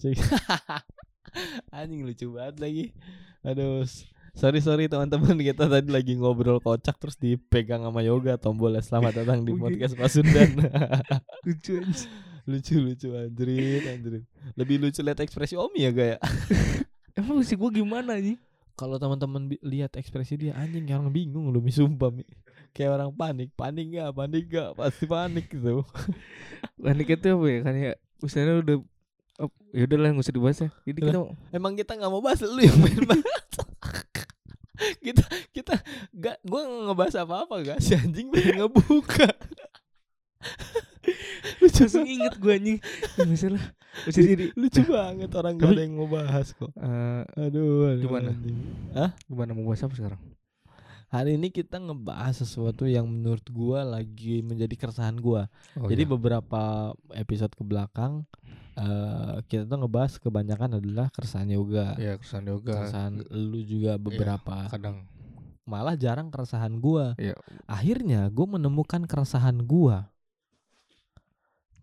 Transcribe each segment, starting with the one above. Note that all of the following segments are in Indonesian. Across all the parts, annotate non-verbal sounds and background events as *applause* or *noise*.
*laughs* Anjing lucu banget lagi. Aduh. Sorry sorry teman-teman *laughs* kita tadi lagi ngobrol kocak terus dipegang sama yoga tombolnya selamat datang di *laughs* podcast Pasundan. Lucu lucu lucu anjrit anjrit. Lebih lucu lihat ekspresi Omi ya gaya. Emang sih gue gimana nih? Kalau teman-teman lihat ekspresi dia anjing orang bingung lu mi sumpah mi. Kayak orang panik, panik gak, panik gak, pasti panik gitu. Panik itu apa ya? Kan ya udah oh, ya udah lah nggak usah dibahas ya. Jadi kita Emang kita nggak mau bahas lu yang main bahas. *laughs* kita kita gak gua nggak ngebahas apa-apa gak si anjing pengen ngebuka. *laughs* lucu langsung inget gue anjing. Ya, misalnya bisa jadi lucu banget orang gak ada yang mau bahas kok. eh, Aduh, aduh Gimana? anjing. gimana mau bahas apa sekarang? Hari ini kita ngebahas sesuatu yang menurut gua lagi menjadi keresahan gua. Oh, Jadi iya. beberapa episode ke belakang eh kita tuh ngebahas kebanyakan adalah keresahan yoga. ya keresahan yoga Keresahan lu juga beberapa. kadang Malah jarang keresahan gua. Iya. Akhirnya gua menemukan keresahan gua.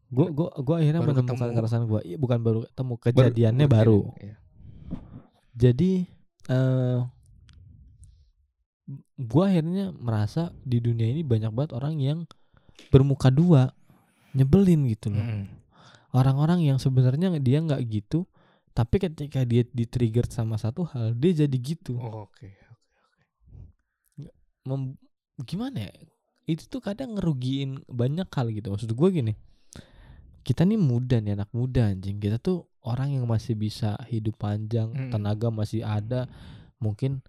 Gua gua gua akhirnya Baru menemukan ketemu. keresahan gua. Iya, bukan baru ketemu, kejadiannya baru. Iya. Jadi eh gua akhirnya merasa di dunia ini banyak banget orang yang bermuka dua, nyebelin gitu loh. Mm-mm. Orang-orang yang sebenarnya dia nggak gitu, tapi ketika dia di-trigger sama satu hal, dia jadi gitu. Oh, Oke. Mem- gimana ya? Itu tuh kadang ngerugiin banyak hal gitu. Maksud gua gini. Kita nih muda nih anak muda anjing. Kita tuh orang yang masih bisa hidup panjang, Mm. tenaga masih ada. Mungkin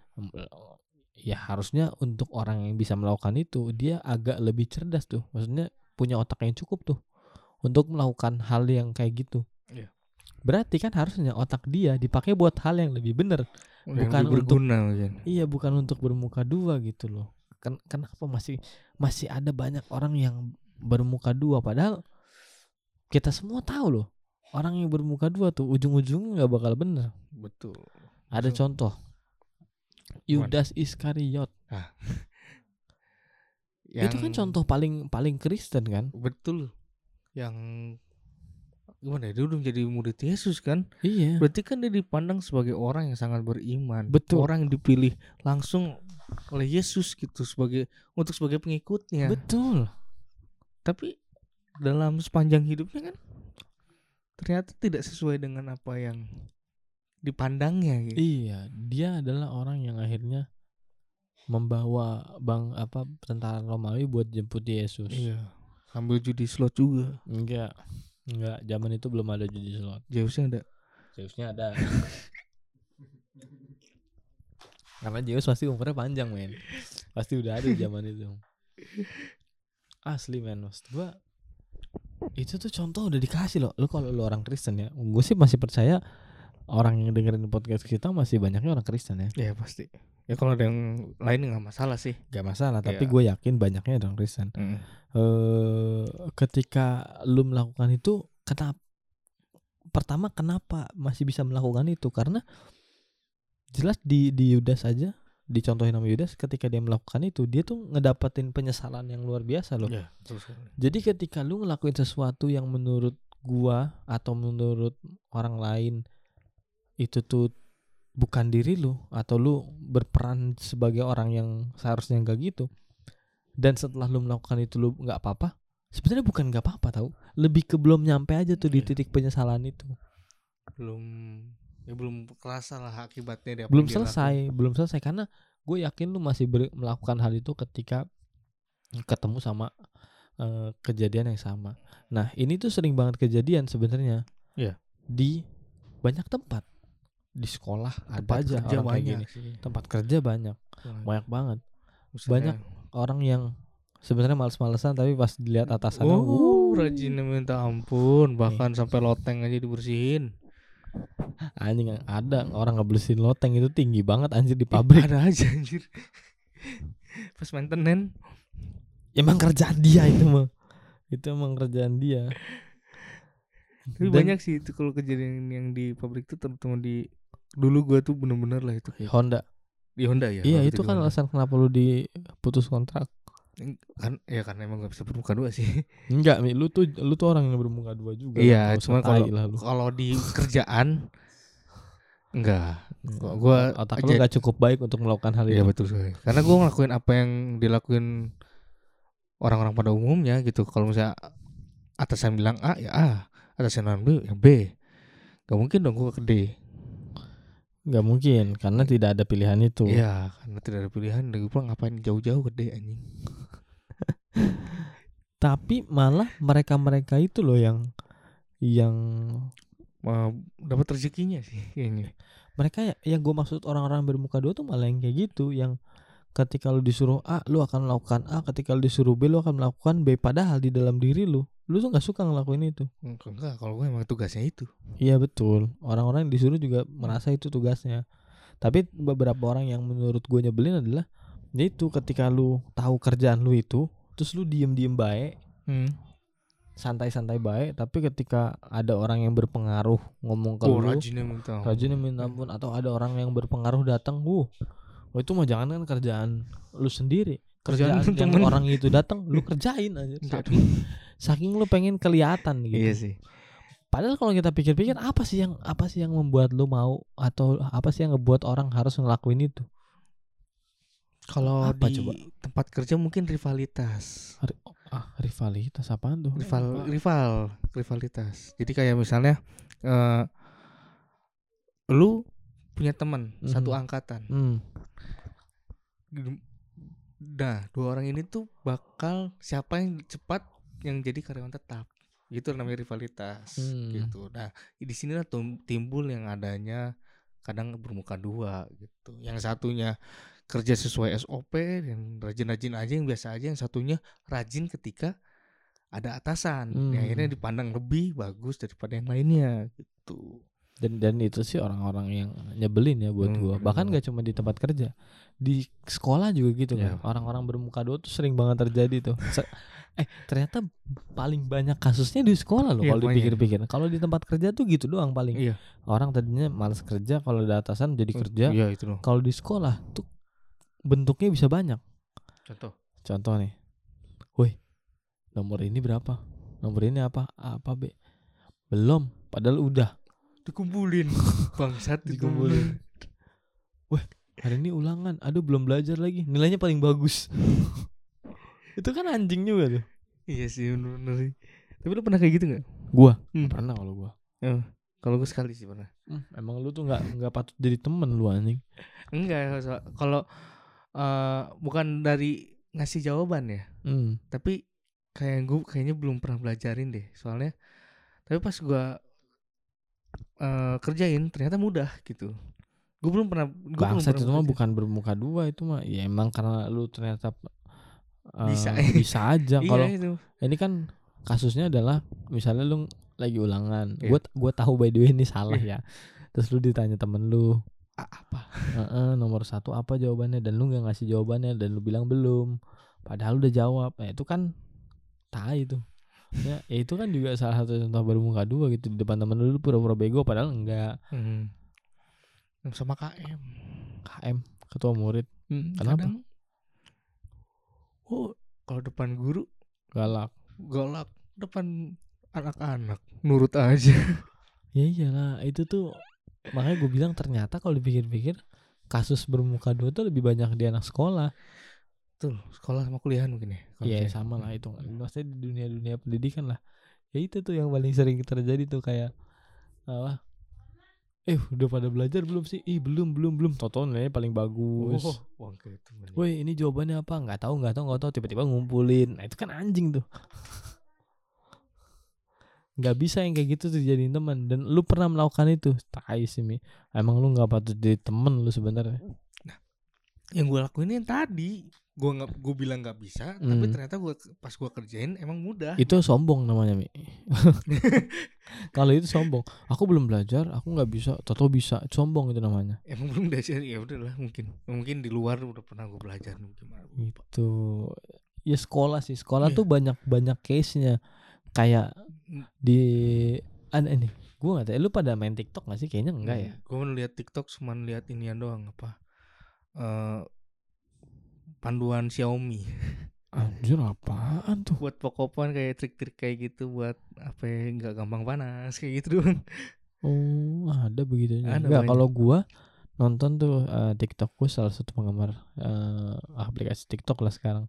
ya harusnya untuk orang yang bisa melakukan itu dia agak lebih cerdas tuh. Maksudnya punya otak yang cukup tuh untuk melakukan hal yang kayak gitu. Iya. Berarti kan harusnya otak dia dipakai buat hal yang lebih. Yang Bukan lebih untuk- mungkin. Iya, bukan untuk bermuka dua gitu loh. Ken kenapa masih masih ada banyak orang yang bermuka dua padahal kita semua tahu loh orang yang bermuka dua tuh ujung-ujungnya nggak bakal bener. Betul. Ada Maksud- contoh. Yudas Iskariot. *laughs* Itu kan Yang- contoh paling paling Kristen kan? betul yang gimana ya dia udah menjadi murid Yesus kan Iya. berarti kan dia dipandang sebagai orang yang sangat beriman Betul. orang yang dipilih langsung oleh Yesus gitu sebagai untuk sebagai pengikutnya Betul. tapi dalam sepanjang hidupnya kan ternyata tidak sesuai dengan apa yang dipandangnya gitu. Iya, dia adalah orang yang akhirnya membawa bang apa tentara Romawi buat jemput Yesus. iya sambil judi slot juga Enggak. Enggak, zaman itu belum ada judi slot. Zeusnya ada Zeusnya ada. *laughs* Karena Zeus pasti umurnya panjang, men. Pasti udah ada di zaman itu. Asli, men. Maksud gua itu tuh contoh udah dikasih loh. Lu kalau lu orang Kristen ya, gue sih masih percaya orang yang dengerin podcast kita masih banyaknya orang Kristen ya. ya pasti ya kalau ada yang lain nggak masalah sih Gak masalah, tapi Iya. gue yakin banyaknya orang Kristen. Mm. eh ketika lu melakukan itu kenapa pertama kenapa masih bisa melakukan itu karena jelas di di Yudas aja dicontohin sama Yudas ketika dia melakukan itu dia tuh ngedapetin penyesalan yang luar biasa loh Ya, betul sekali. jadi ketika lu ngelakuin sesuatu yang menurut gua atau menurut orang lain itu tuh bukan diri lu atau lu berperan sebagai orang yang seharusnya enggak gitu dan setelah lu melakukan itu lu nggak apa-apa sebenarnya bukan nggak apa-apa tahu lebih ke belum nyampe aja tuh di Iya. titik penyesalan itu. Belum ya belum kerasa lah akibatnya belum selesai belum selesai. Karena gue yakin lu masih ber- melakukan hal itu ketika ketemu sama eh, kejadian yang sama. Nah ini tuh sering banget kejadian sebenarnya. Iya. di banyak tempat di sekolah lakukan. ada aja kerja orang kayak banyak. gini. Sih. tempat kerja banyak. Banyak. Banget. Misalnya, banyak orang yang sebenarnya males-malesan tapi pas dilihat atasannya Oh, wuh, rajinnya minta ampun, bahkan sampai loteng aja dibersihin. anjing ada orang ngebersihin loteng itu tinggi banget anjir di pabrik. Ada aja anjir. Pas maintenance. Emang kerjaan dia itu mah. Itu emang kerjaan dia. Tapi Dan- banyak sih itu kalau kejadian yang di pabrik itu terutama di dulu gua tuh bener-bener lah itu kayak Honda di Honda ya. iya waktu itu kan Honda. alasan kenapa lu diputus kontrak kan ya karena emang gak bisa bermuka dua sih *laughs* Enggak, Mi, lu tuh lu tuh orang yang bermuka dua juga. iya cuma kalau kalau di kerjaan enggak. Kok gua otak lu gak cukup baik untuk melakukan hal Iya itu. betul sekali. Karena gue ngelakuin apa yang dilakuin orang-orang pada umumnya gitu. Kalau misalnya atasan bilang A ya A, atasan bilang B ya B. Gak mungkin dong gue ke D. Nggak mungkin karena tidak ada pilihan itu. Iya, karena tidak ada pilihan. Dan gue ngapain jauh-jauh ke D anjing. *laughs* Tapi malah mereka-mereka itu loh yang yang Mau dapat rezekinya sih kayaknya. mereka ya, yang gue maksud orang-orang bermuka dua tuh malah yang kayak gitu yang ketika lu disuruh A lu akan melakukan A ketika lu disuruh B lu akan melakukan B padahal di dalam diri lu lu tuh nggak suka ngelakuin itu Enggak, enggak kalau gue emang tugasnya itu. iya betul orang-orang yang disuruh juga merasa itu tugasnya tapi beberapa orang yang menurut gue nyebelin adalah ya itu ketika lu tahu kerjaan lu itu terus lu diem-diem baik Hmm. santai-santai baik tapi ketika ada orang yang berpengaruh ngomong ke Oh, lu rajinnya minta. rajinnya minta ampun atau ada orang yang berpengaruh datang wuh oh, itu mah jangan kan kerjaan lu sendiri Kerjaan kerjaan, yang temen. orang itu datang lu kerjain aja *laughs* saking lu pengen kelihatan gitu Iya sih. padahal kalau kita pikir-pikir apa sih yang apa sih yang membuat lu mau atau apa sih yang ngebuat orang harus ngelakuin itu Kalau di coba? tempat kerja mungkin rivalitas. ah rivalitas apaan tuh rival rival rivalitas jadi kayak misalnya eh lu punya teman satu Mhm. angkatan hmm. nah dua orang ini tuh bakal siapa yang cepat yang jadi karyawan tetap gitu namanya rivalitas Hmm. gitu nah di sinilah timbul yang adanya kadang bermuka dua gitu yang satunya kerja sesuai SOP dan rajin-rajin aja yang biasa aja yang satunya rajin ketika ada atasan Hmm. yang akhirnya dipandang lebih bagus daripada yang lainnya gitu dan dan itu sih orang-orang yang nyebelin ya buat Hmm, gua bahkan banget. gak cuma di tempat kerja di sekolah juga gitu Iya. kan orang-orang bermuka dua tuh sering banget terjadi tuh *laughs* eh ternyata paling banyak kasusnya di sekolah loh Iya, kalau dipikir-pikir. Kalau di tempat kerja tuh gitu doang paling. Iya. Orang tadinya malas kerja kalau ada atasan jadi kerja. iya itu loh kalau di sekolah tuh bentuknya bisa banyak. Contoh? Contoh nih. Woi nomor ini berapa? Nomor ini apa? A, apa B? Belum padahal udah. Dikumpulin. *laughs* Bangsat Dikumpulin. hari ini ulangan. Aduh belum belajar lagi. Nilainya paling bagus *laughs* itu kan anjing juga tuh. Iya sih bener-bener sih. tapi lu pernah kayak gitu nggak? Gua? Hmm. pernah kalau gua. Eh, kalau gue sekali sih pernah. Emang lu tuh nggak nggak patut jadi temen lu anjing. Enggak kalau eh, bukan dari ngasih jawaban ya. Hmm. tapi kayak gue kayaknya belum pernah belajarin deh. Soalnya tapi pas gua eh, kerjain ternyata mudah gitu. Gue belum pernah gua belum bangsat pernah itu mah bukan bermuka dua itu mah. Ya emang karena lu ternyata Bisa. bisa aja. *laughs* Iya kalau itu. ini kan kasusnya adalah misalnya lu lagi ulangan Iya. gua gua tahu by the way ini salah ya. Terus lu ditanya temen lu "Ah, apa? "Heeh, nomor satu apa jawabannya? Dan lu nggak ngasih jawabannya dan lu bilang belum. Padahal udah jawab. Nah, itu kan tai itu. Ya, ya itu kan juga salah satu contoh bermuka dua gitu di depan temen lu lu pura-pura bego padahal enggak. Hmm. sama KM KM ketua murid. Hmm, Kenapa? kadang, oh kalau depan guru? Galak. Galak. Depan anak-anak. Nurut aja. *laughs* Ya iyalah itu tuh makanya gue bilang ternyata kalau dipikir-pikir kasus bermuka dua tuh lebih banyak di anak sekolah. Tuh sekolah sama kuliahan mungkin ya Iya sama lah itu. Maksudnya di dunia dunia pendidikan lah. Ya itu tuh yang paling sering terjadi tuh kayak apa eh udah pada belajar belum sih? Ih belum belum belum. Toto nilainya paling bagus. Oh wah Woi ini jawabannya apa? Nggak tahu nggak tahu nggak tahu. Tiba-tiba ngumpulin. Nah itu kan anjing tuh. *laughs* Nggak bisa yang kayak gitu tuh jadiin teman. Dan lu pernah melakukan itu? Tai sih mi. Emang lu nggak patut jadi temen lu sebenarnya yang gue lakuin yang tadi. Gue nggak gue bilang nggak bisa tapi Hmm. ternyata gue pas gue kerjain emang mudah. Itu sombong namanya mi. *laughs* Kalau itu sombong. Aku belum belajar aku nggak bisa toto bisa. Sombong itu namanya. Emang belum belajar? Ya udahlah mungkin mungkin di luar udah pernah gue belajar mungkin itu ya sekolah sih. Sekolah Iya. tuh banyak banyak case nya kayak Hmm. di ada ini. Gue nggak tahu lu pada main tiktok gak sih? Kayaknya enggak ya? gue lihat TikTok cuma lihat inian doang apa eh panduan Xiaomi Anjir apaan tuh? buat pokopan kayak trik-trik kayak gitu buat apa ya nggak gampang panas kayak gitu doang Oh, ada begitunya. Ada Enggak, kalau gua nonton tuh eh, TikTok gua salah satu penggemar eh, aplikasi TikTok lah sekarang.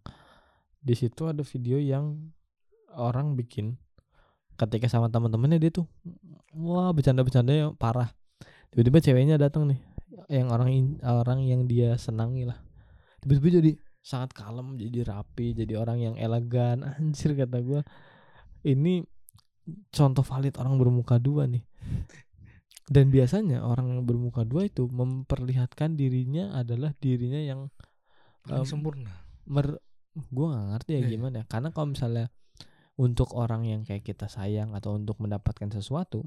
Di situ ada video yang orang bikin ketika sama teman-temannya dia tuh wah bercanda-bercanda yang parah. Tiba-tiba ceweknya datang nih, yang orang orang yang dia senangi lah. Tiba-tiba jadi sangat kalem, jadi rapi, jadi orang yang elegan. *laughs* Anjir kata gua. Ini contoh valid orang bermuka dua nih. Dan biasanya orang yang bermuka dua itu memperlihatkan dirinya adalah dirinya yang Em, sempurna mer gue nggak ngerti ya Iya. gimana karena kalau misalnya untuk orang yang kayak kita sayang atau untuk mendapatkan sesuatu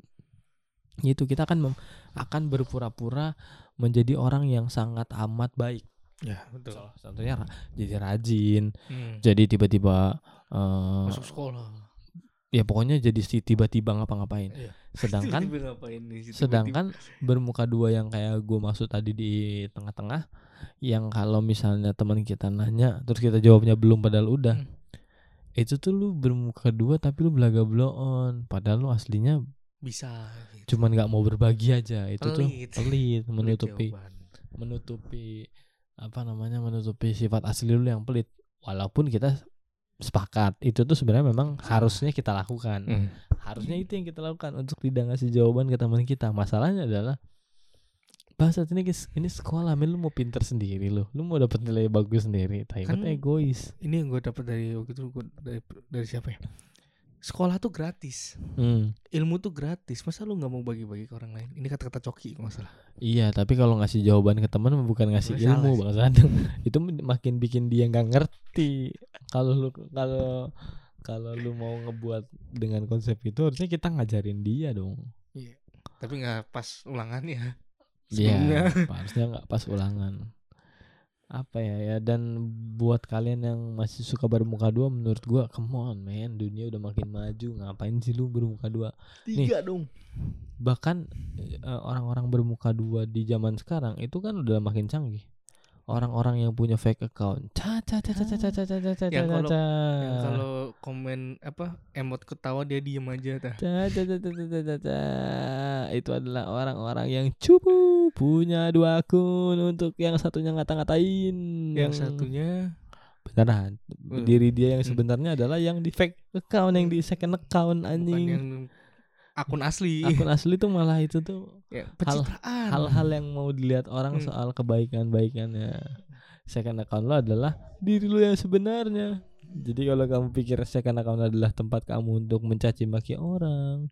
itu kita akan mem- akan berpura-pura menjadi orang yang sangat amat baik ya betul Salah satunya ra- jadi rajin Hmm. jadi tiba-tiba eh, masuk sekolah ya pokoknya jadi si tiba-tiba ngapa-ngapain Iya. sedangkan *laughs* Tiba-tiba ngapain nih, tiba-tiba- Sedangkan bermuka dua yang kayak gue maksud tadi di tengah-tengah, yang kalau misalnya teman kita nanya, terus kita jawabnya belum padahal udah, Hmm. itu tuh lu bermuka dua tapi lu belaga bloon, padahal lu aslinya bisa gitu. cuman nggak mau berbagi aja, itu tuh Pelit. pelit, Pelit menutupi, menutupi apa namanya, menutupi sifat asli lu yang pelit. Walaupun kita sepakat itu tuh sebenarnya memang harusnya kita lakukan Hmm. harusnya itu yang kita lakukan untuk tidak ngasih jawaban ke teman kita masalahnya adalah bahasa ini ini sekolah men lu mau pinter sendiri lu lu mau dapat nilai bagus sendiri tapi Kan- egois ini yang gue dapat dari waktu itu gua dari dari siapa ya sekolah tuh gratis. Hmm. ilmu tuh gratis. Masa lu nggak mau bagi-bagi ke orang lain? Ini kata-kata coki kalau nggak salah. Iya tapi kalau ngasih jawaban ke teman bukan ngasih Sebenarnya ilmu bang *laughs* itu makin bikin dia nggak ngerti. Kalau lu kalau kalau lu mau ngebuat dengan konsep itu harusnya kita ngajarin dia dong. Tapi nggak pas ulangannya Iya, sebelumnya. harusnya nggak pas ulangan. Apa ya ya dan buat kalian yang masih suka bermuka dua menurut gua come on man dunia udah makin maju ngapain sih lu bermuka dua tiga dong bahkan eh, orang-orang bermuka dua di zaman sekarang itu kan udah makin canggih orang-orang yang punya fake account ca ca ca ca ca ca ca ca ca ca Yang ca kalau- yang kalau komen apa emot ketawa dia diem aja dah Ca, ca, ca, ca, ca, ca, ca, ca. itu adalah orang-orang yang cupu punya dua akun untuk yang satunya ngata-ngatain. Yang satunya? Beneran Hmm. diri dia yang Hmm. sebenarnya adalah yang di fake account yang di second account bukan anjing. yang akun asli. Akun asli tuh malah itu tuh ya, pencitraan. hal-hal yang mau dilihat orang Hmm. soal kebaikan-baikannya. Second account lo adalah diri lo yang sebenarnya. Jadi kalau kamu pikir second account adalah tempat kamu untuk mencaci maki orang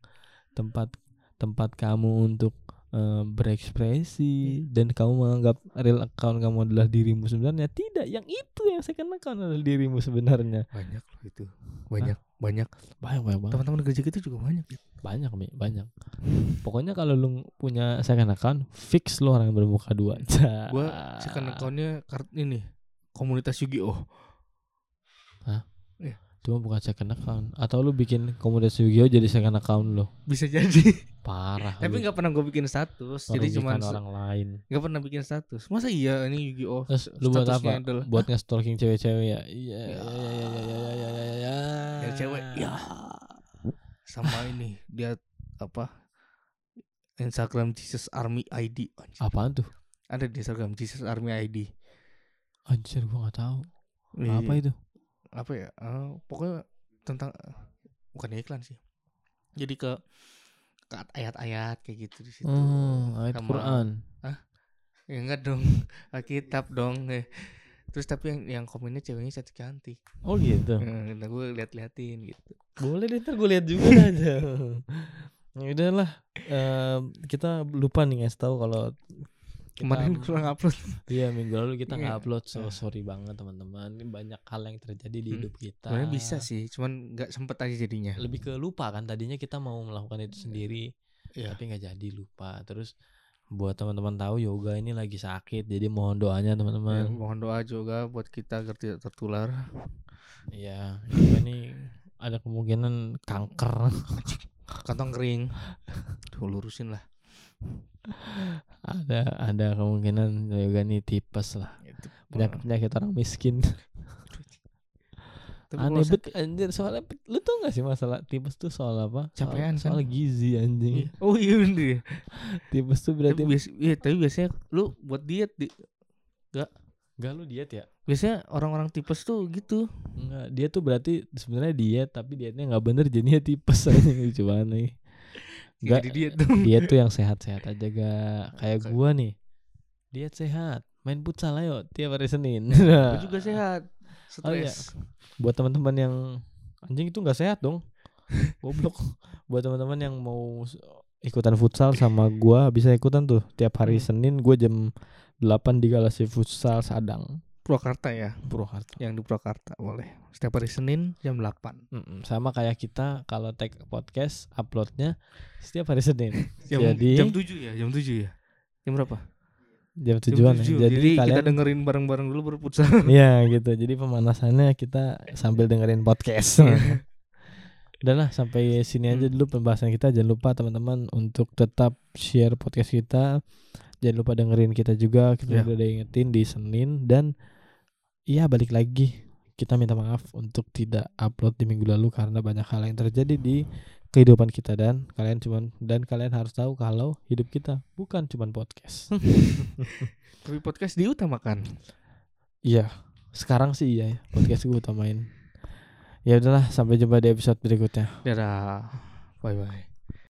tempat tempat kamu untuk eh, berekspresi dan kamu menganggap real account kamu adalah dirimu sebenarnya. Tidak yang itu yang second account adalah dirimu sebenarnya. Banyak loh itu. Banyak banyak. Banyak banyak banget teman-teman kerja kita juga banyak gitu. banyak mi banyak. Pokoknya kalau lu punya second account fix lu orang yang bermuka dua. *laughs* Gua second accountnya kart ini komunitas Yu-Gi-Oh cuma bukan second account. Atau lu bikin komunitas Yu-Gi-Oh jadi second account lu? Bisa jadi. *laughs* Parah tapi nggak pernah gue bikin status jadi cuma orang lain. nggak pernah bikin status. Masa iya ini Yu-Gi-Oh? Terus lu buat apa? adalah- buat nge-stalking cewek-cewek ya? Iya Ya. iya iya iya iya iya iya iya iya. Ya, cewek, ya. sama ini dia apa? Instagram Jesus Army ID Anjir. apaan tuh? Ada di Instagram Jesus Army ID anjir gua nggak tahu. Iya. apa itu apa ya eh, pokoknya tentang bukan iklan sih. Jadi ke ke ayat-ayat kayak gitu di situ. Oh ayat Sama- Quran. Ya enggak dong *laughs* Alkitab dong. Eh. terus tapi yang yang komennya ceweknya cantik cantik. Oh gitu? Nah, gue liat-liatin gitu. Boleh deh ntar gue lihat juga aja. *laughs* Ya udahlah em, kita lupa nih ngasih tahu kalau kita- kemarin kurang upload. Iya minggu lalu kita nggak Iya. upload so Ah. sorry banget teman-teman. Ini banyak hal yang terjadi di Hmm. hidup kita. Sebenarnya bisa sih cuman nggak sempet aja jadinya. Lebih ke lupa kan tadinya kita mau melakukan itu sendiri Iya. tapi nggak jadi lupa. Terus buat teman-teman tahu yoga ini lagi sakit jadi mohon doanya Ya, teman-teman mohon doa juga buat kita agar tidak tertular. Iya yoga ini ada kemungkinan kanker. Kantong kering. Tuh lurusin lah ada ada kemungkinan yoga ini tipes lah Itu, penyakit penyakit orang miskin Tapi Aneh bet anjir soalnya lu tau gak sih masalah tipes tuh soal apa? Soal- Capean, kan? soal, gizi sakit- anjing. Iya. Oh iya bener ya. Tipes tuh berarti Tapi, bias- iya, tapi biasanya lu buat diet di, enggak lu diet ya? biasanya orang-orang tipes tuh gitu. Enggak, dia tuh berarti sebenarnya diet tapi dietnya nggak bener jadinya tipes *laughs* aja lucu banget nih. Enggak, Jadi diet dong. *laughs* diet tuh yang sehat-sehat aja gak kayak gua nih. Diet sehat, main futsal ayo tiap hari Senin. Gue juga *laughs* sehat. Oh, iya. Stres. Buat teman-teman yang anjing itu nggak sehat dong. *laughs* Goblok. Buat teman-teman yang mau ikutan futsal sama gua bisa ikutan tuh tiap hari Hmm. Senin gua jam 8 di Galaxy Futsal Sadang, Purwakarta ya. Purwakarta. Yang di Purwakarta boleh. Setiap hari Senin jam 8. Mm-mm, sama kayak kita kalau tag podcast uploadnya setiap hari Senin *laughs* Jam, Jadi- jam 7 ya, jam 7 ya. Jam berapa? jam Jam tujuan ya. 7. Jadi, Jadi, kita kalian dengerin bareng-bareng dulu baru futsal. *laughs* Iya gitu. Jadi pemanasannya kita sambil dengerin podcast. Iya. *laughs* Udah lah sampai sini aja Hmm. dulu pembahasan kita. Jangan lupa teman-teman untuk tetap share podcast kita. Jangan lupa dengerin kita juga. Kita Ya. udah ingetin di Senin dan iya balik lagi kita minta maaf untuk tidak upload di minggu lalu karena banyak hal yang terjadi di kehidupan kita dan kalian cuman dan kalian harus tahu kalau hidup kita bukan cuman podcast. *laughs* Tapi podcast diutamakan. Iya, sekarang sih iya ya podcast gue utamain. Ya udahlah, sampai jumpa di episode berikutnya. Dadah. Bye bye.